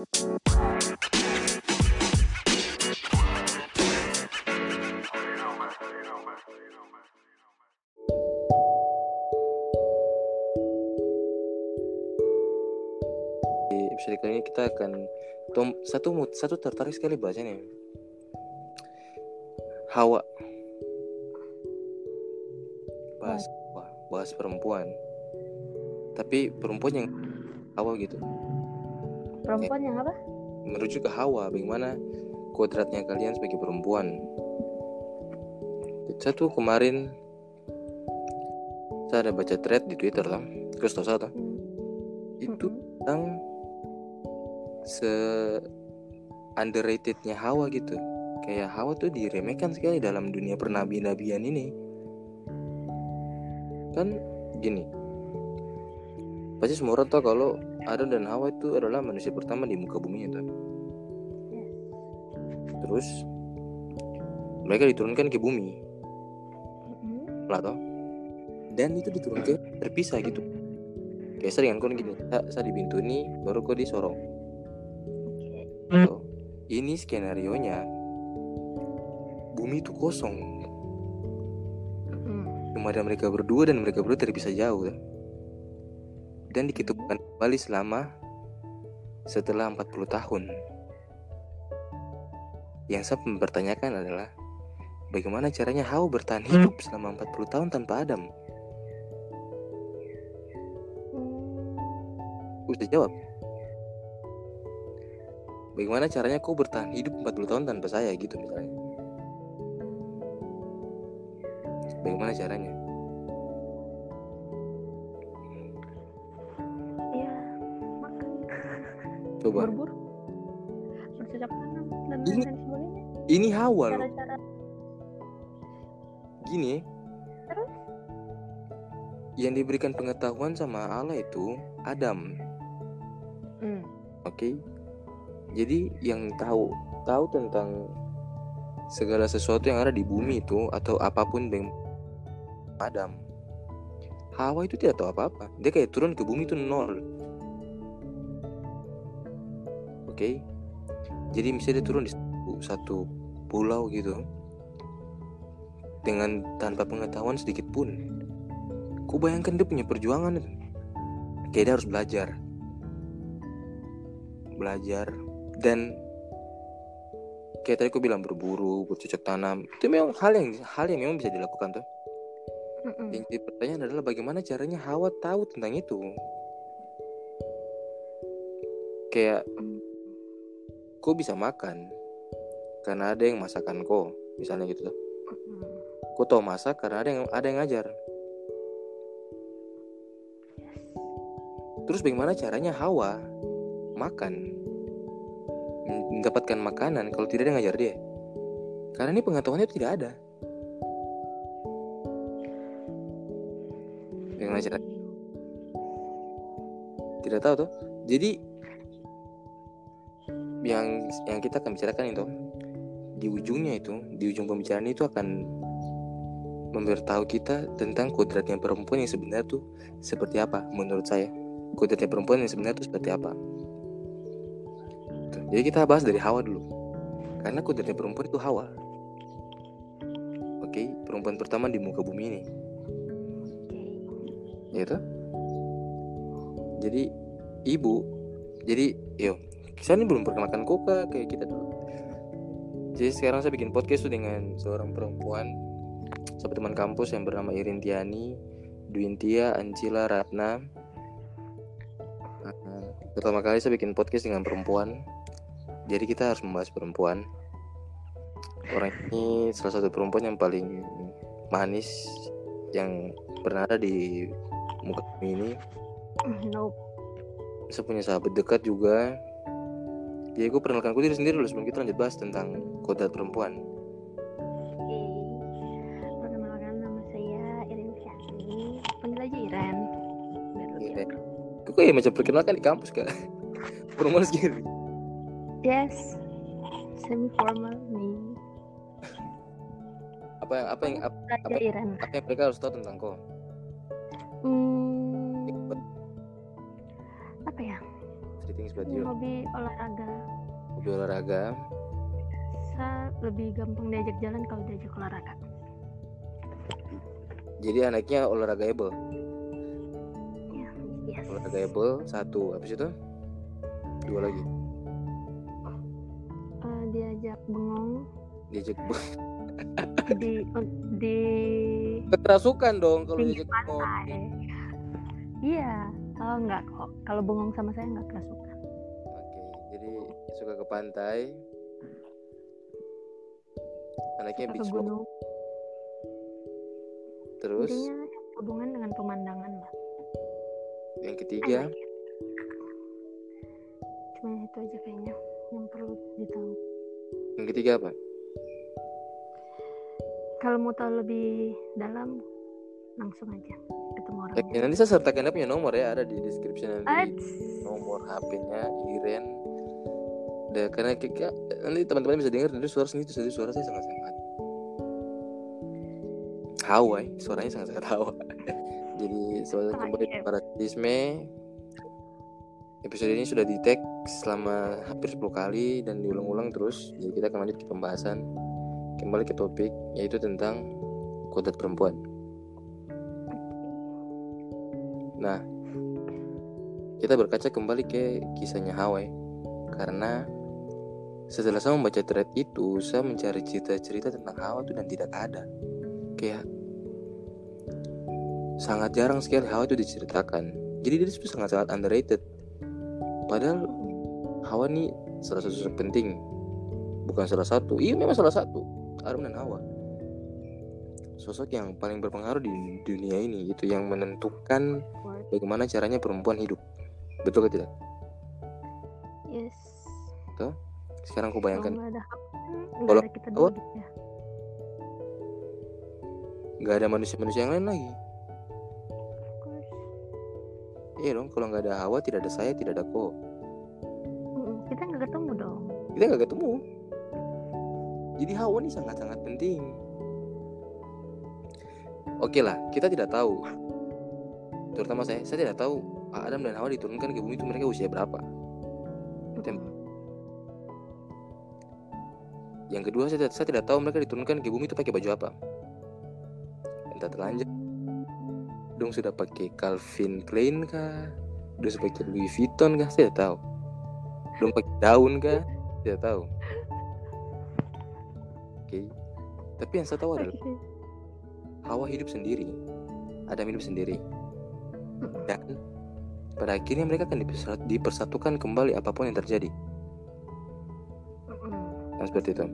Di episode kali ini kita akan tom, satu satu tertarik sekali bahasanya. Hawa. Bahas bahas perempuan. Tapi perempuan yang Hawa gitu Perempuan yang apa? merujuk ke Hawa bagaimana kodratnya kalian sebagai perempuan? Satu kemarin saya ada baca thread di Twitter lah terus tahu saya itu tentang se underratednya Hawa gitu. Kayak Hawa tuh diremehkan sekali dalam dunia pernabi-nabian ini. Kan gini pasti semua orang tahu kalau Adam dan Hawa itu adalah manusia pertama di muka bumi itu terus mereka diturunkan ke bumi Mm-mm. lah toh dan itu diturunkan terpisah gitu kayak sering kan gini saya, saya di pintu ini baru kau di Sorong Oke. So, ini skenario nya bumi itu kosong Mm. cuma ada mereka berdua dan mereka berdua terpisah jauh kan? Dan diketupkan kembali selama setelah 40 tahun. Yang saya mempertanyakan adalah bagaimana caranya Hawa bertahan hidup selama 40 tahun tanpa Adam? Hmm. Bisa jawab Bagaimana caranya kau bertahan hidup 40 tahun tanpa saya? Gitu misalnya. Bagaimana caranya Coba Berburu. Bercocok tanam dan Ini- lain sebagainya. Ini Hawa loh Gini. Terus? Yang diberikan pengetahuan sama Allah itu Adam. Hmm. Oke? Jadi yang tahu Tahu tentang Segala sesuatu yang ada di bumi itu Atau apa pun yang Adam. Hawa itu tidak tahu apa-apa. Dia kayak turun ke bumi itu nol Oke. Jadi misalnya dia turun di satu, pulau gitu. Dengan tanpa pengetahuan sedikit pun. Ku bayangkan dia punya perjuangan itu. Kayak dia harus belajar. Belajar. Dan Kayak tadi aku bilang berburu, bercocok tanam. Itu memang hal yang hal yang memang bisa dilakukan tuh. Mm-mm. Yang jadi pertanyaan adalah bagaimana caranya Hawa tahu tentang itu? Kayak Kau bisa makan Karena ada yang masakan kau Misalnya gitu tuh. Kau tahu masak karena ada yang ada yang ngajar Terus bagaimana caranya Hawa makan mendapatkan makanan kalau tidak ada yang ngajar dia? Karena ini pengetahuannya tidak ada. Bagaimana cara? Tidak tahu tuh. Jadi yang kita akan bicarakan itu di ujungnya itu, di ujung pembicaraan itu akan memberitahu kita tentang kodratnya perempuan yang sebenarnya tuh seperti apa menurut saya. Kodratnya perempuan yang sebenarnya tuh seperti apa. Jadi kita bahas dari Hawa dulu. Karena kodratnya perempuan itu Hawa. Oke perempuan pertama di muka bumi ini. Gitu jadi ibu jadi yo saya ini belum perkenalkan Koka kayak kita dulu jadi sekarang saya bikin podcast tuh dengan seorang perempuan sama teman kampus yang bernama Irin Tiani Dwintia Ancila Ratna. Nah, pertama kali saya bikin podcast dengan perempuan. Jadi kita harus membahas perempuan. Orang ini salah satu perempuan yang paling manis yang pernah ada di muka bumi ini. Nope. saya punya sahabat dekat juga jadi gue perkenalkan gue diri sendiri dulu sebelum kita lanjut bahas tentang kodrat perempuan Oke. Perkenalkan nama saya Irin Fiani. Panggil aja Iren. Iren. akrab. gue kayak macam perkenalkan di kampus kak perempuan sendiri Yes. Semi formal nih. apa yang apa yang apa, Apa? Iren. apa yang mereka harus tahu tentang kau Hmm, apa ya? hobi olahraga. Hobi olahraga. Saya lebih gampang diajak jalan kalau diajak olahraga. Jadi anaknya olahragaable ya yes. Olahragaable satu. Habis itu? Dua lagi. Eh, diajak bengong. Diajak di di keterasukan dong kalau diajak pantai. Iya oh enggak kok kalau bengong sama saya enggak kerasukan suka ke pantai. Anaknya suka beach gunung. Terus? Intinya hubungan dengan pemandangan lah. Yang ketiga, cuma itu aja kayaknya yang perlu ditahu. Yang ketiga apa? kalau mau tahu lebih dalam langsung aja ketemu orangnya. Nanti saya sertakan punya nomor ya ada di description nanti. Ats. nomor HP-nya Iren. Dan karena kita nanti teman-teman bisa dengar dari suara itu jadi suara saya sangat sangat Hawaii, suaranya sangat sangat hawa. jadi selamat kembali di Hawaii. Paratisme. Episode ini sudah di tag selama hampir 10 kali dan diulang-ulang terus. Jadi kita akan lanjut ke pembahasan kembali ke topik yaitu tentang kodrat perempuan. Nah, kita berkaca kembali ke kisahnya Hawaii karena setelah saya membaca thread itu, saya mencari cerita-cerita tentang Hawa itu dan tidak ada. Kayak sangat jarang sekali Hawa itu diceritakan. Jadi dia itu sangat-sangat underrated. Padahal Hawa nih salah satu sosok penting. Bukan salah satu. Iya memang salah satu. Adam dan Hawa. Sosok yang paling berpengaruh di dunia ini itu yang menentukan bagaimana caranya perempuan hidup. Betul atau tidak? yes Sekarang aku bayangkan ada Kalau- kita gitu ya nggak ada manusia-manusia yang lain lagi. Iya dong, kalau nggak ada Hawa tidak ada saya, tidak ada kau. Kita nggak ketemu dong Kita nggak ketemu. Jadi Hawa ini sangat-sangat penting. Oke lah, kita tidak tahu. Terutama saya, saya tidak tahu Adam dan Hawa diturunkan ke bumi itu mereka usia berapa. Tem-. Yang kedua, saya, saya tidak tahu mereka diturunkan ke bumi itu pakai baju apa. Entah telanjang, dong sudah pakai Calvin Klein kah? Dong sudah pakai Louis Vuitton kah? Saya tidak tahu. Dong pakai daun kah? Tidak tahu. Oke. Tapi yang saya tahu adalah. Hawa hidup sendiri, Adam hidup sendiri, dan pada akhirnya mereka akan dipersat- dipersatukan kembali apa pun yang terjadi. Nah, seperti itu.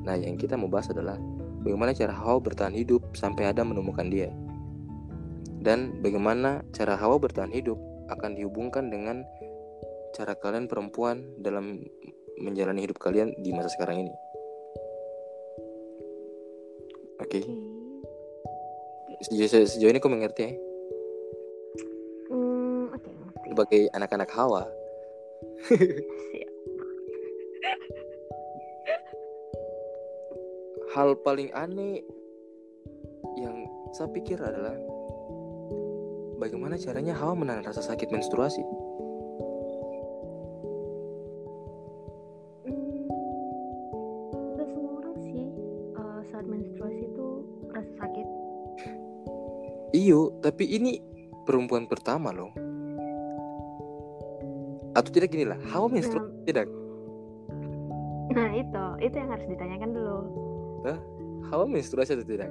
Nah, yang kita mau bahas adalah bagaimana cara Hawa bertahan hidup sampai Adam menemukan dia. Dan bagaimana cara Hawa bertahan hidup akan dihubungkan dengan cara kalian perempuan dalam menjalani hidup kalian di masa sekarang ini. Oke, Oke. sejauh, sejauh ini kau mengerti ya? Sebagai anak-anak Hawa, hal paling aneh yang saya pikir adalah bagaimana caranya Hawa menahan rasa sakit menstruasi. Gak semua orang sih saat menstruasi itu rasa sakit. Iyo, tapi ini perempuan pertama loh. Atau tidak gini lah, Hawa menstruasi tidak? Nah itu, itu yang harus ditanyakan dulu. Hawa menstruasi atau tidak?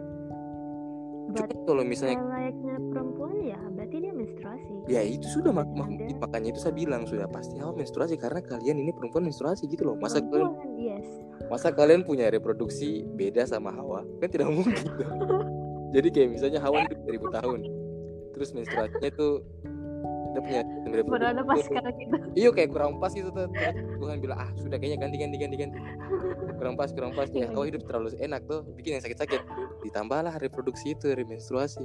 Berarti kalau misalnya layaknya perempuan ya, berarti dia menstruasi. ya itu sudah mak mak- Ada. makanya itu saya bilang sudah pasti Hawa menstruasi karena kalian ini perempuan menstruasi gitu loh. Masa kalian yes. masa kalian punya reproduksi beda sama Hawa? Kan tidak mungkin. Jadi kayak misalnya Hawa hidup 1000 tahun. Terus menstruasinya tuh dia punya Baru ada pas sekarang gitu. Iya kayak kurang pas gitu tuh. Tuhan bilang ah sudah kayaknya ganti ganti ganti ganti. Kurang pas kurang pas ya. Kau iya. hidup terlalu enak tuh, bikin yang sakit-sakit. Ditambahlah reproduksi itu dari menstruasi.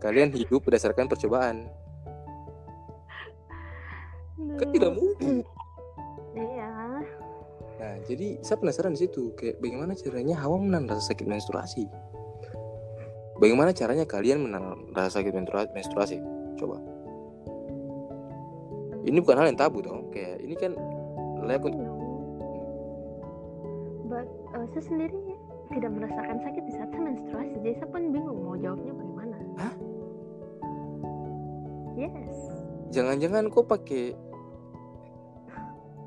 Kalian hidup berdasarkan percobaan. Kan tidak mungkin. Iya. Nah, jadi saya penasaran di situ kayak bagaimana caranya Hawa menahan rasa sakit menstruasi. Bagaimana caranya kalian menahan rasa sakit menstrua- menstruasi? Coba. ini bukan hal yang tabu dong kayak ini kan layak untuk know. But uh, saya sendiri tidak merasakan sakit di saat saya menstruasi. Jadi saya pun bingung mau jawabnya bagaimana. Hah? Yes. jangan-jangan kau pakai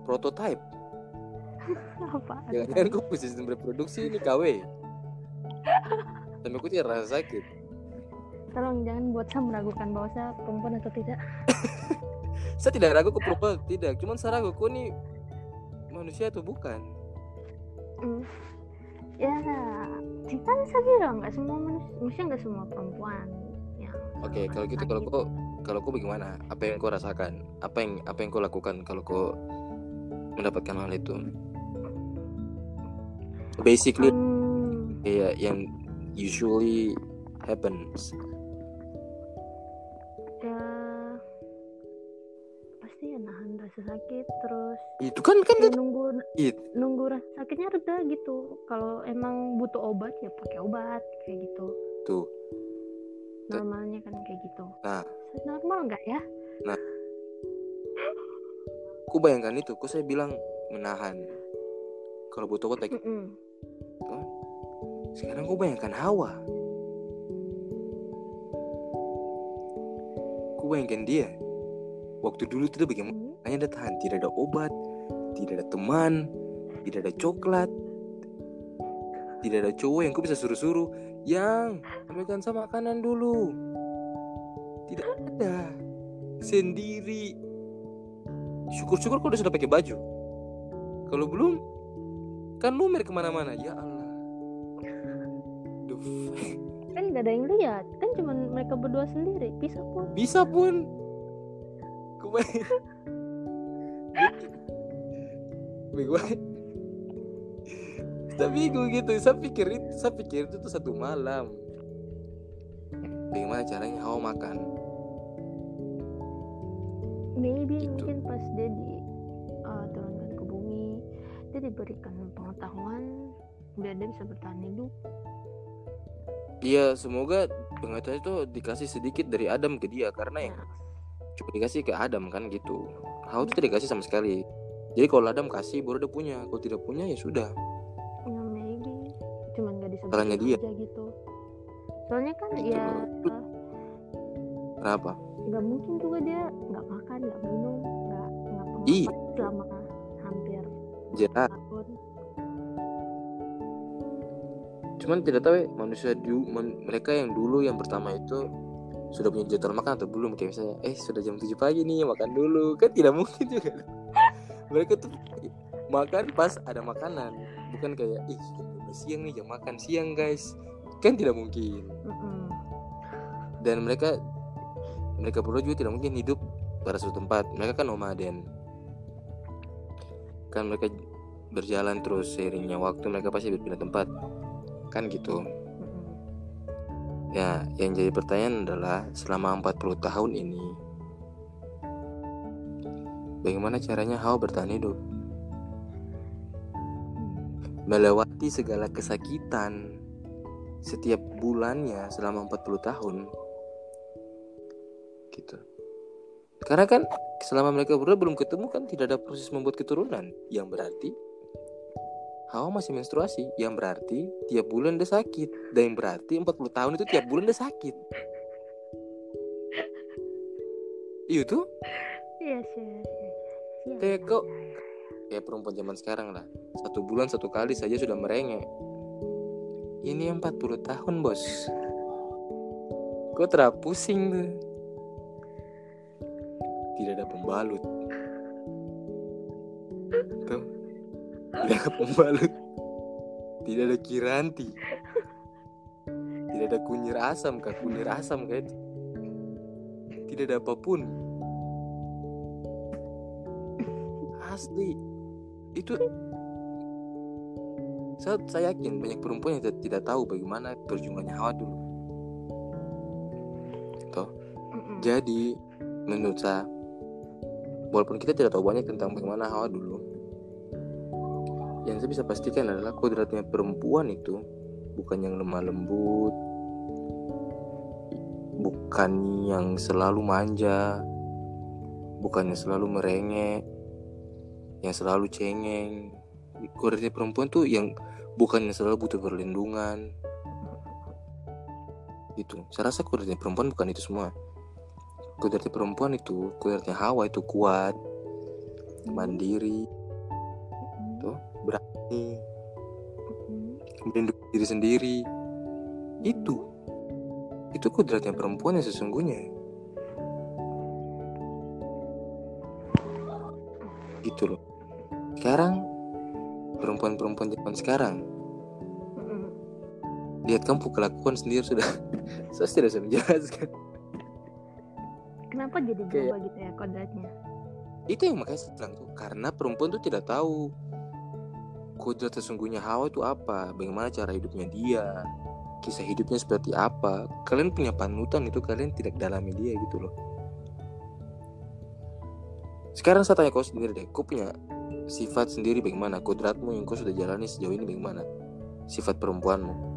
prototype Apa? jangan-jangan punya sistem reproduksi ini KW sampai aku tidak rasa sakit Tolong jangan buat saya meragukan bahwa saya perempuan atau tidak. saya tidak ragu ke perempuan tidak cuman saya ragu kau ini manusia atau bukan? Hmm. Ya, kan saya bilang nggak semua manusia, nggak semua perempuan yang oke kalau gitu kalau kau kalau kau bagaimana? Apa yang kau rasakan? Apa yang apa yang kau lakukan kalau kau mendapatkan hal itu? Basically Hmm, kayak yang usually happens rasa sakit terus itu kan kan ya nunggu It. nunggu rasa sakitnya reda gitu. Kalau emang butuh obat ya pakai obat kayak gitu. Tuh. Tuh. normalnya kan kayak gitu. Nah. normal nggak ya? Ku bayangkan itu ku saya bilang menahan. Kalau butuh obat pakai Mm-mm. sekarang ku bayangkan Hawa. Ku bayangkan dia. Waktu dulu itu bagaimana Hanya ada tahan tidak ada obat tidak ada teman tidak ada coklat tidak ada cowok yang ku bisa suruh-suruh yang ambilkan sama makanan dulu. Tidak ada. Sendiri. Syukur-syukur kau udah sudah pakai baju. Kalau belum kan lumer ke mana-mana. Ya Allah. Fuck? kan nggak ada yang lihat. Kan cuma mereka berdua sendiri. Bisa pun. Bisa pun. Kebayang Bego. Tapi gue gitu. Saya pikir itu saya pikir itu tuh satu malam. Bagaimana caranya? Hawa makan. Maybe Gitu. mungkin pas dia di uh, turunkan ke bumi dia diberikan pengetahuan biar dia bisa bertahan hidup. Iya semoga pengetahuan itu dikasih sedikit dari Adam ke dia. Karena yang Nah, cuma dikasih ke Adam kan gitu. Hawa itu tidak dikasih sama sekali jadi kalau Adam kasih baru dia punya. Kalau tidak punya ya sudah. Ya maybe. Cuman nggak disebut Salahnya dia. aja gitu. Soalnya kan Itu ya loh. kenapa? nggak mungkin juga dia nggak makan nggak minum nggak nggak Iya. selama hampir jelas tahun cuman tidak tahu ya manusia du, man- mereka yang dulu yang pertama itu sudah punya jadwal makan atau belum? Kayak misalnya eh sudah jam 7 pagi nih makan dulu. Kan tidak mungkin juga mereka tuh makan pas ada makanan. Bukan kayak ih siang nih jam makan siang guys. Kan tidak mungkin. Dan mereka mereka berdua juga tidak mungkin hidup pada suatu tempat. Mereka kan nomaden kan mereka berjalan terus seiringnya waktu mereka pasti berpindah tempat. Kan gitu. Ya yang jadi pertanyaan adalah selama 40 tahun ini bagaimana caranya Hawa bertahan hidup? Melewati segala kesakitan setiap bulannya selama 40 tahun. Gitu. Karena kan selama mereka berdua belum ketemu kan tidak ada proses membuat keturunan. Yang berarti Hawa masih menstruasi. Yang berarti tiap bulan dia sakit. Dan yang berarti 40 tahun itu tiap bulan dia sakit. Iya tuh? Yes, Iya, Kayak iya, kok- iya, iya. perempuan zaman sekarang lah. Satu bulan satu kali saja sudah merengek. Ini 40 tahun bos. Kok terapusing tuh? Tidak ada pembalut. Tuh. Tidak ada pembalut. Tidak ada kiranti. Tidak ada kunyit asam kah kunyit asam kayak tidak ada apa pun asli. Itu saya, saya yakin banyak perempuan yang tidak, tahu bagaimana perjuangannya Hawa dulu. Mm-mm. jadi menurut saya walaupun kita tidak tahu banyak tentang bagaimana Hawa dulu yang saya bisa pastikan adalah kodratnya perempuan itu bukan yang lemah lembut bukan yang selalu manja bukannya selalu merengek yang selalu cengeng. Kodratnya perempuan tuh yang bukannya selalu butuh perlindungan. Itu saya rasa kodratnya perempuan bukan itu semua. Kodratnya perempuan itu kodratnya Hawa itu kuat mandiri tuh berani melindungi diri sendiri. Itu. Itu kodratnya perempuan yang sesungguhnya. Gitu loh sekarang perempuan-perempuan zaman sekarang. Lihat kamu kelakuan sendiri sudah saya tidak bisa menjelaskan. Kenapa jadi berubah gitu ya kodratnya? Itu yang makanya saya bilang tuh karena perempuan tuh tidak tahu kodrat sesungguhnya Hawa itu apa bagaimana cara hidupnya dia kisah hidupnya seperti apa. Kalian punya panutan itu kalian tidak dalami dia gitu loh. Sekarang saya tanya kau sendiri deh kau punya sifat sendiri bagaimana? Kodratmu yang kau sudah jalani sejauh ini bagaimana? Sifat perempuanmu.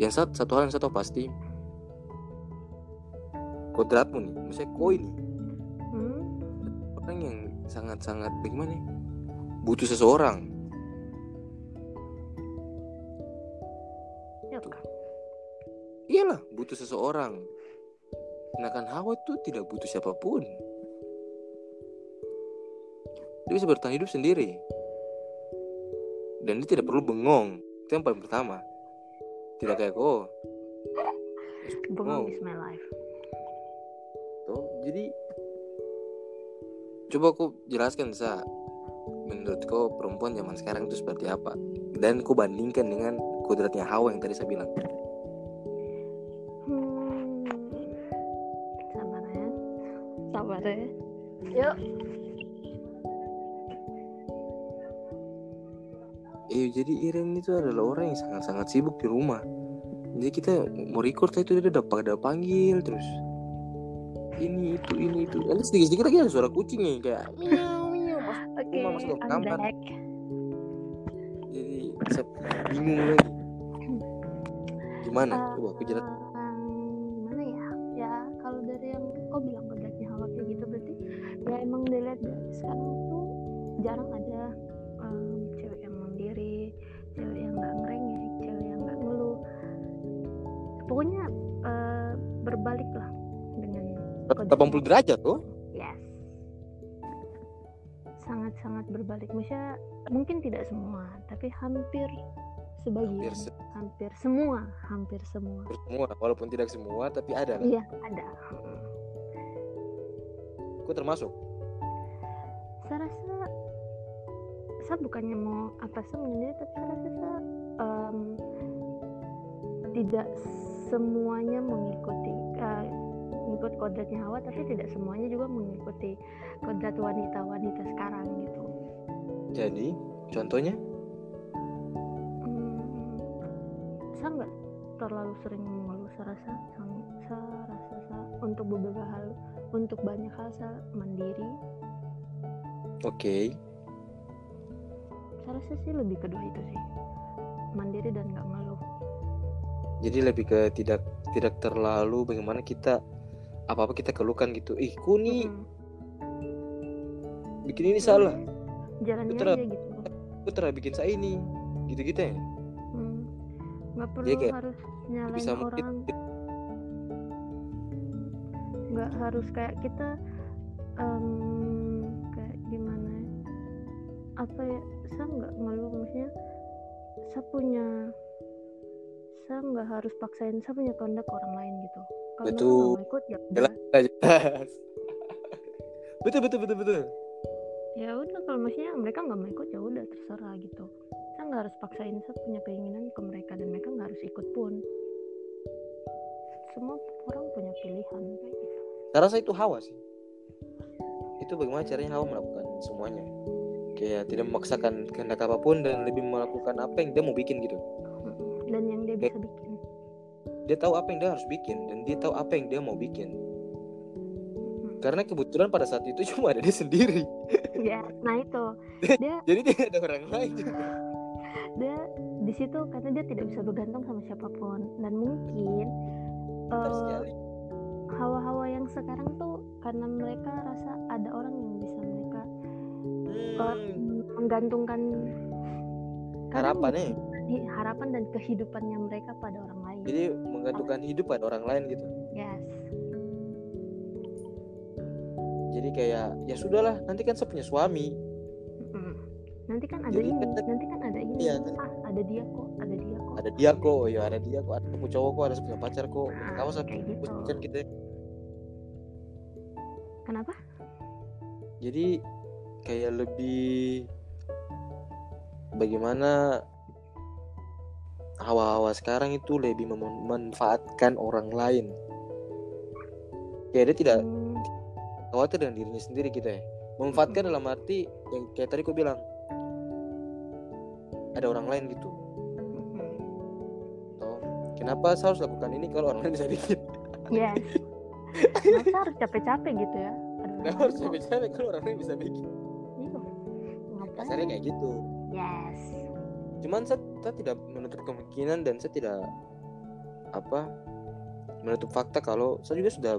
Yang satu, satu hal yang satu pasti kodratmu nih misalnya kau ini hmm? orang yang sangat-sangat bagaimana ya? butuh seseorang. Ya iyalah butuh seseorang. Sedangkan Hawa itu tidak butuh siapa pun dia bisa bertahan hidup sendiri. Dan dia tidak perlu bengong. Itu yang paling pertama. Tidak kayak kau bengong Wow. is my life. Tuh jadi coba aku jelaskan sa. Menurut kau perempuan zaman sekarang itu seperti apa? Dan kau bandingkan dengan kodratnya Hawa yang tadi saya bilang. Hmm. sabar ya. Sabar ya. Yuk jadi Iren itu adalah orang yang sangat-sangat sibuk di rumah. Jadi kita mau record itu dia udah pada panggil terus. Ini itu ini itu. Nanti sedikit-sedikit lagi ada suara kucing nih kayak miau miau. Mas- oke Rumah masuk ke I'm kamar. back Jadi saya bingung lagi. Gimana? Eh, Coba aku jelas. gimana ya ya kalau dari yang kau bilang kodratnya hawa kayak gitu berarti ya emang dilihat dari sekarang tuh jarang ada 180 derajat tuh. Yes. Sangat-sangat berbalik. Misalnya mungkin tidak semua, tapi hampir sebagian hampir, se hampir semua, hampir semua. Hampir semua, walaupun tidak semua tapi ada. Kan? Iya, ada. Aku termasuk. Saya rasa saya bukannya mau apa sih menyendiri tapi saya rasa saya, um, tidak semuanya mengikuti uh, mengikut kodratnya Hawa tapi tidak semuanya juga mengikuti kodrat wanita-wanita sekarang gitu. Jadi contohnya? Hmm, saya nggak terlalu sering mengeluh saya rasa sang- saya rasa saya untuk beberapa hal untuk banyak hal saya mandiri. Oke. saya rasa sih lebih kedua itu sih mandiri dan nggak ngeluh. Jadi lebih ke tidak tidak terlalu bagaimana kita apa-apa kita keluhkan gitu. Ih, ku nih Mm-mm. bikin ini salah. jalannya Betul. aja gitu telah bikin saya ini. Gitu-gitu ya. Hmm. nggak perlu Dia kayak harus nyalain Bisa mungkin orang nggak harus kayak kita em, kayak gimana ya apa ya saya nggak ngeluh maksudnya saya punya saya nggak harus paksain saya punya kehendak ke orang lain gitu kalau Betul. mau ikut ya jelas jelas. betul betul betul betul. ya udah kalau maksudnya mereka nggak mau ikut ya udah terserah gitu saya nggak harus paksain saya punya keinginan ke mereka dan mereka nggak harus ikut pun semua orang punya pilihan kayak gitu Saya rasa itu hawa sih. Itu bagaimana caranya hawa melakukan semuanya. Kayak tidak memaksakan kehendak apa pun dan lebih melakukan apa yang dia mau bikin gitu. Mm-mm. dan yang dia bisa bikin Dia tahu apa yang dia harus bikin dan dia tahu apa yang dia mau bikin. Karena kebetulan pada saat itu cuma ada dia sendiri. ya nah itu dia Jadi tidak ada orang lain. dia di situ karena dia tidak bisa bergantung sama siapa pun dan mungkin sekali. hawa-hawa yang sekarang tuh karena mereka rasa ada orang yang bisa mereka uh, Hmm, menggantungkan kadang harapan nih. harapan dan kehidupannya mereka pada orang. Jadi menggantungkan hidup pada orang lain gitu. yes. Jadi kayak ya sudahlah, nanti kan saya punya suami. Nanti kan ada Jadi ini, kan- nanti kan ada ini. Iya, kan. Ah, ada dia kok, ada dia kok. Ada dia kok, ya ada dia kok, ada punya cowok kok, ada punya pacar kok. Nah, Kamu kayak gitu. kan gitu. ya. Kenapa? Jadi kayak lebih bagaimana hawa-hawa sekarang itu lebih memanfaatkan orang lain. Kayak dia tidak Hmm, khawatir dengan dirinya sendiri gitu ya. Memanfaatkan dalam arti yang kayak tadi kau bilang ada orang lain gitu. Toh, kenapa saya harus lakukan ini kalau orang lain bisa bikin? Yes. Masa harus capek-capek gitu ya? Kenapa harus capek-capek kalau orang lain bisa bikin? Iya. Kasarnya kayak gitu. Yes. Cuman saya, saya tidak menutup kemungkinan dan saya tidak apa menutup fakta kalau saya juga sudah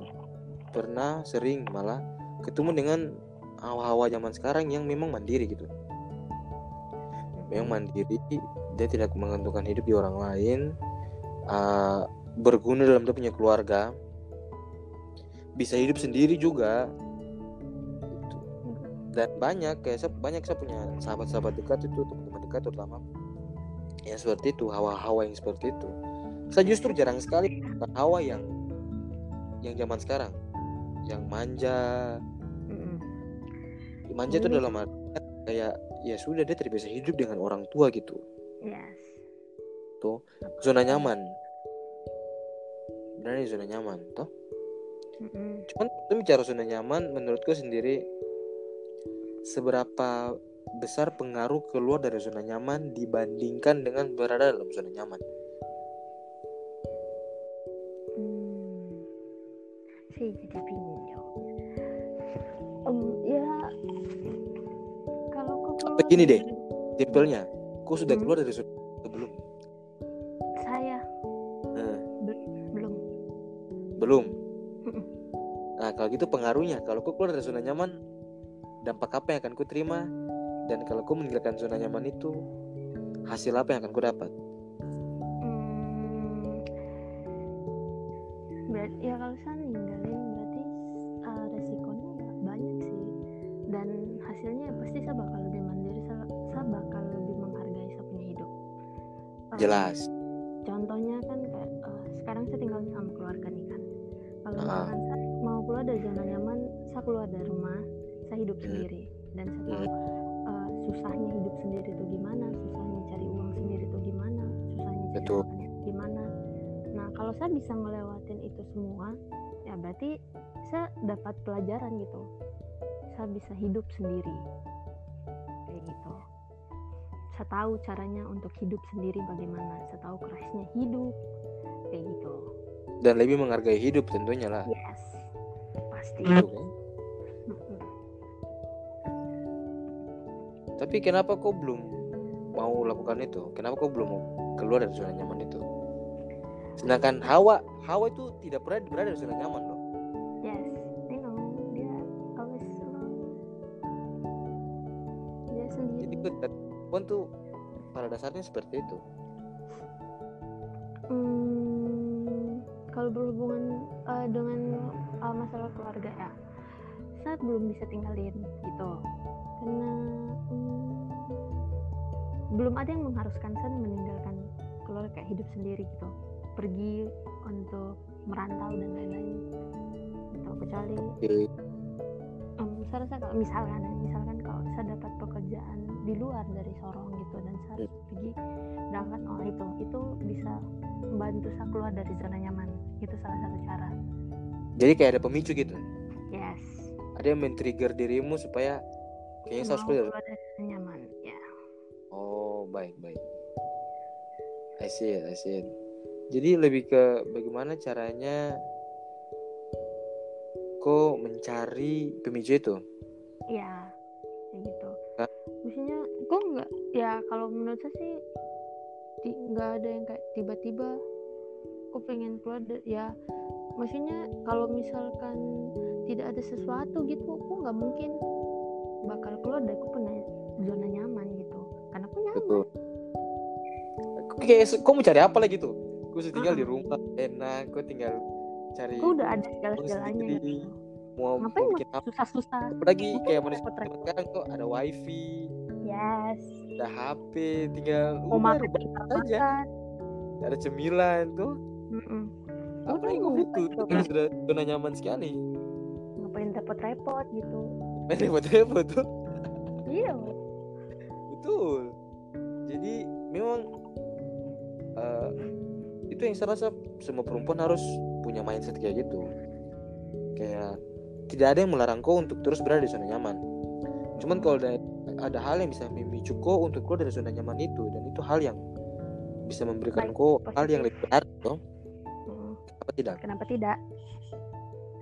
pernah sering malah ketemu dengan hawa-hawa zaman sekarang yang memang mandiri gitu. Yang mandiri, dia tidak menggantungkan hidup di orang lain, uh, berguna dalam dia punya keluarga, bisa hidup sendiri juga. Gitu. Dan banyak kayak saya, banyak saya punya sahabat-sahabat dekat itu teman-teman dekat terutama yang seperti itu hawa-hawa yang seperti itu. Saya justru jarang sekali hawa yang yang zaman sekarang, yang manja, Mm-mm. manja itu dalam arti kayak ya sudah dia terbiasa hidup dengan orang tua gitu Yes. zona nyaman benar zona nyaman toh Mm-mm. cuman itu bicara zona nyaman menurutku sendiri seberapa besar pengaruh keluar dari zona nyaman dibandingkan dengan berada dalam zona nyaman Hmm. Saya jadi bingung jawabnya. Em, ya kalau kau keluar Begini deh. simpelnya kau sudah Hmm. keluar dari zona atau belum Saya Nah, belum. belum nah kalau gitu pengaruhnya kalau kau keluar dari zona nyaman dampak apa yang akan kau terima dan kalau kau meninggalkan zona nyaman itu hasil apa yang akan kau dapat Hmm. Berarti ya kalau saya ninggalin berarti uh, resikonya ya banyak sih dan hasilnya ya pasti saya bakal lebih mandiri saya, saya bakal lebih menghargai saya punya hidup. Um, jelas contohnya kan kayak eh, sekarang saya tinggal sama keluarga nih kan kalau Ah. misalkan saya mau keluar dari zona nyaman saya keluar dari rumah saya hidup Hmm. sendiri dan saya tahu eh, susahnya hidup sendiri itu gimana? Susahnya cari uang sendiri itu gimana? Susahnya cari Betul. itu gimana? Nah kalau saya bisa ngelewatin itu semua ya berarti saya dapat pelajaran gitu. Saya bisa hidup sendiri. Kayak gitu. Saya tahu caranya untuk hidup sendiri bagaimana. Saya tahu kerasnya hidup. Kayak gitu. Dan lebih menghargai hidup tentunya lah. Yes. Pasti. Gitu kan? Tapi kenapa kau belum mau lakukan itu? Kenapa kau belum mau keluar dari zona nyaman itu? Sedangkan hawa hawa itu tidak pernah berada di zona nyaman loh. Yes you know. Dia always dia jadi sendiri perempuan tuh pada dasarnya seperti itu. Hmm, kalau berhubungan eh, dengan eh, masalah keluarga ya, saya belum bisa tinggalin gitu, karena belum ada yang mengharuskan saya meninggalkan keluarga kayak hidup sendiri gitu, pergi untuk merantau dan lain-lain. Atau kecuali em, saya rasa kalau misalkan misalkan kalau saya dapat pekerjaan di luar dari Sorong gitu dan saya harus pergi berangkat oh itu itu bisa membantu saya keluar dari zona nyaman. Itu salah satu cara. Jadi kayak ada pemicu gitu? Yes. Ada yang men-trigger dirimu supaya kayaknya saya harus keluar dari zona nyaman baik baik I see it, I see it. jadi lebih ke bagaimana caranya kok mencari pemicu itu ya kayak gitu Hah? maksudnya kok nggak ya kalau menurut saya sih nggak ada yang kayak tiba-tiba kok pengen keluar ya maksudnya kalau misalkan tidak ada sesuatu gitu aku nggak mungkin bakal keluar dari aku pernah zona nyaman gitu karena aku nyaman. Betul. Kayak se- kau mau cari apa lagi tuh? Gue tinggal di Uh-uh. rumah enak gue tinggal cari aku udah ada segala-segalanya gitu mau, ngapain mau bikin apa? susah-susah? Apalagi Ngapain kayak mau manusia sekarang tuh ada wifi yes. ada HP tinggal mau udah, makan aja. makan. Ada cemilan tuh. Mm-mm. apa yang gue butuh sudah zona nyaman sekali. Ngapain repot-repot gitu. Main repot-repot tuh. Iya betul. Jadi memang eh, itu yang saya rasa semua perempuan harus punya mindset kayak gitu. Kayak tidak ada yang melarang kau untuk terus berada di zona nyaman. Cuman kalau ada, ada hal yang bisa memicu kau untuk keluar dari zona nyaman itu dan itu hal yang bisa memberikan Baik, kau hal yang lebih berat toh. Mm. apa tidak? Kenapa tidak?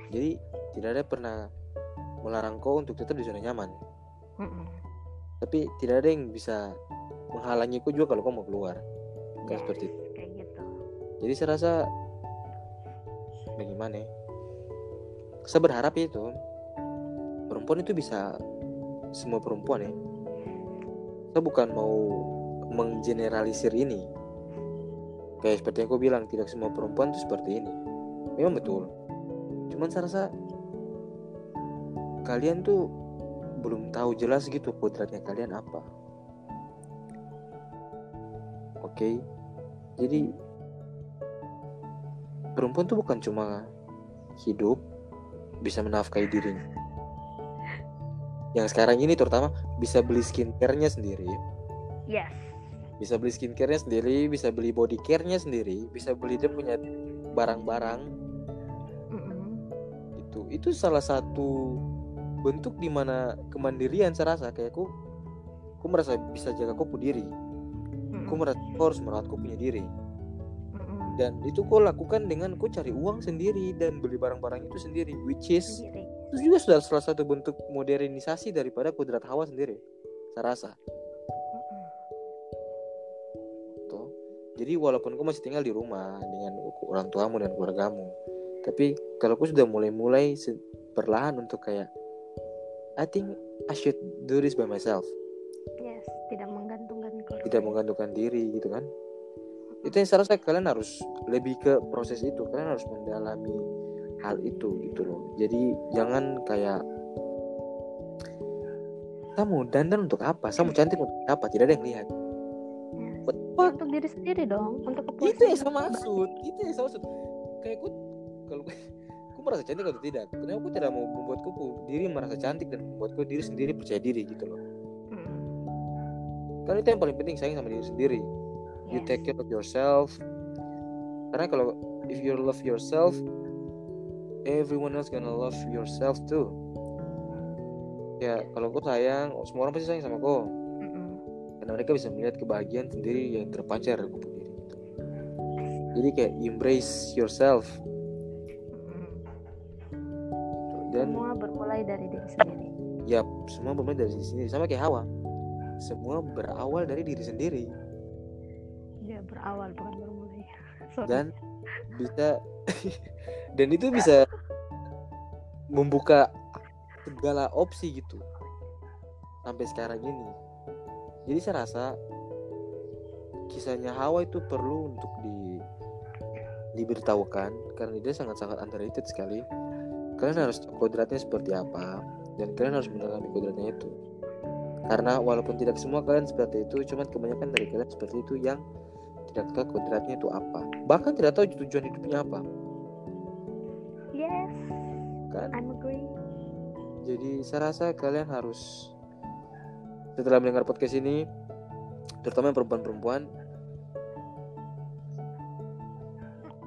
Jadi tidak ada pernah melarang kau untuk tetap di zona nyaman. Tapi tidak ada yang bisa menghalangi kau juga kalau kau mau keluar. Kayak Yes, seperti itu. kayak gitu. Jadi saya rasa bagaimana ya? saya berharap itu perempuan itu bisa semua perempuan ya. Saya bukan mau menggeneralisir ini. Kayak seperti yang aku bilang tidak semua perempuan itu seperti ini. Memang betul. Cuman saya rasa kalian tuh belum tahu jelas gitu kodratnya kalian apa. Oke? Jadi perempuan tuh bukan cuma hidup bisa menafkahi dirinya. Yang sekarang ini terutama bisa beli skincare-nya sendiri. Yes. Bisa beli skincare-nya sendiri bisa beli body care-nya sendiri bisa beli dia punya barang-barang. Mm-mm. itu itu salah satu bentuk di mana kemandirian saya rasa. Kayak aku aku merasa bisa jaga aku diri. Aku merasa aku harus merawat aku punya diri dan itu kau lakukan dengan kau cari uang sendiri dan beli barang-barang itu sendiri which is sendiri. itu juga sudah salah satu bentuk modernisasi daripada kodrat hawa sendiri saya rasa. Tuh. Jadi walaupun kau masih tinggal di rumah dengan orang tuamu dan keluargamu tapi kalau kau sudah mulai-mulai perlahan untuk kayak I think I should do this by myself. Yes tidak menggantungkan orang tidak menggantungkan diri gitu kan? Itu yang saya rasa kalian harus lebih ke proses itu. Kalian harus mendalami hal itu gitu loh. Jadi jangan kayak kamu dandan untuk apa? Kamu cantik untuk apa? Tidak ada yang lihat. Yes. Ya, untuk diri sendiri dong untuk kepuasan itu yang saya maksud. Itu yang saya maksud. Kayak aku kalau aku merasa cantik atau tidak? Kenapa aku tidak mau membuatku diri merasa cantik dan membuatku diri sendiri percaya diri gitu loh. Mm. kan itu yang paling penting sayang sama diri sendiri. You take care of yourself. Karena kalau if you love yourself everyone else gonna love yourself too. Ya kalau kau sayang semua orang pasti sayang sama Mm-mm. karena mereka bisa melihat kebahagiaan sendiri yang terpancar dari kau sendiri jadi kayak embrace yourself. Dan semua bermulai dari diri sendiri. Ya semua bermula dari diri sendiri. Sama kayak Hawa. Semua berawal dari diri sendiri. Dia berawal bukan bermulai. Sorry. dan bisa dan itu bisa membuka segala opsi gitu. Sampai sekarang ini. Jadi saya rasa kisahnya Hawa itu perlu untuk di diberitahukan. Karena dia sangat-sangat underrated sekali. Kalian harus kodratnya seperti apa dan kalian harus mendalami kodratnya itu. Karena walaupun tidak semua kalian seperti itu cuman kebanyakan dari kalian seperti itu yang tidak tahu kodratnya itu apa. Bahkan tidak tahu tujuan hidupnya apa. Yes kan? I'm agree. Jadi saya rasa kalian harus setelah mendengar podcast ini terutama yang perempuan-perempuan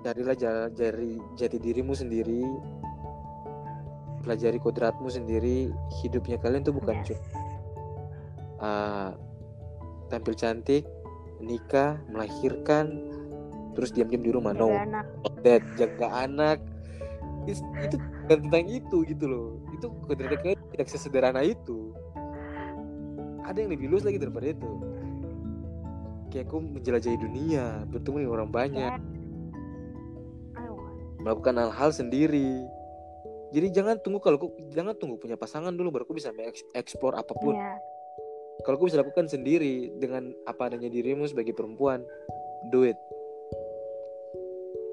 carilah jari jati dirimu sendiri pelajari kodratmu sendiri hidupnya kalian tuh bukan yes. cuma uh, tampil cantik menikah melahirkan terus diam-diam di rumah. No. Jaga anak. That jaga anak. Is- itu tentang itu gitu loh. Itu kodratnya kalian tidak sesederhana itu. Ada yang lebih luas lagi daripada itu. Kayak aku menjelajahi dunia bertemu dengan orang banyak. Melakukan hal-hal sendiri jadi jangan tunggu kalau kau jangan tunggu punya pasangan dulu baru kau bisa mengeksplor apa pun Iya. kalau kau bisa lakukan sendiri dengan apa adanya dirimu sebagai perempuan do it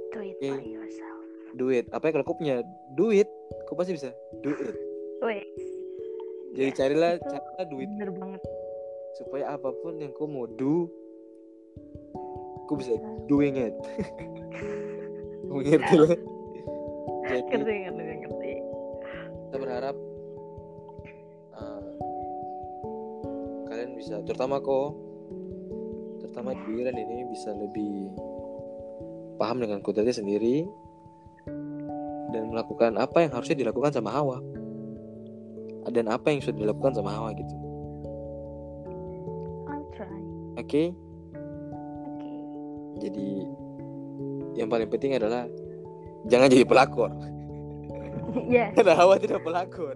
Do it Oke. by yourself. do it apa ya kalau kau punya duit kau pasti bisa do it Wih. jadi Yes, carilah carilah duit Bener banget. supaya apa pun yang kau mau do kau bisa doing it mengerti lah jadi Ngerti, ngerti, ngerti. kita berharap uh, kalian bisa terutama kok terutama Iran ini bisa lebih paham dengan kodratnya sendiri dan melakukan apa yang harusnya dilakukan sama Hawa. Dan apa yang sudah dilakukan sama Hawa gitu. Oke? Oke. jadi yang paling penting adalah jangan jadi pelakor Yes. karena Hawa tidak pelakor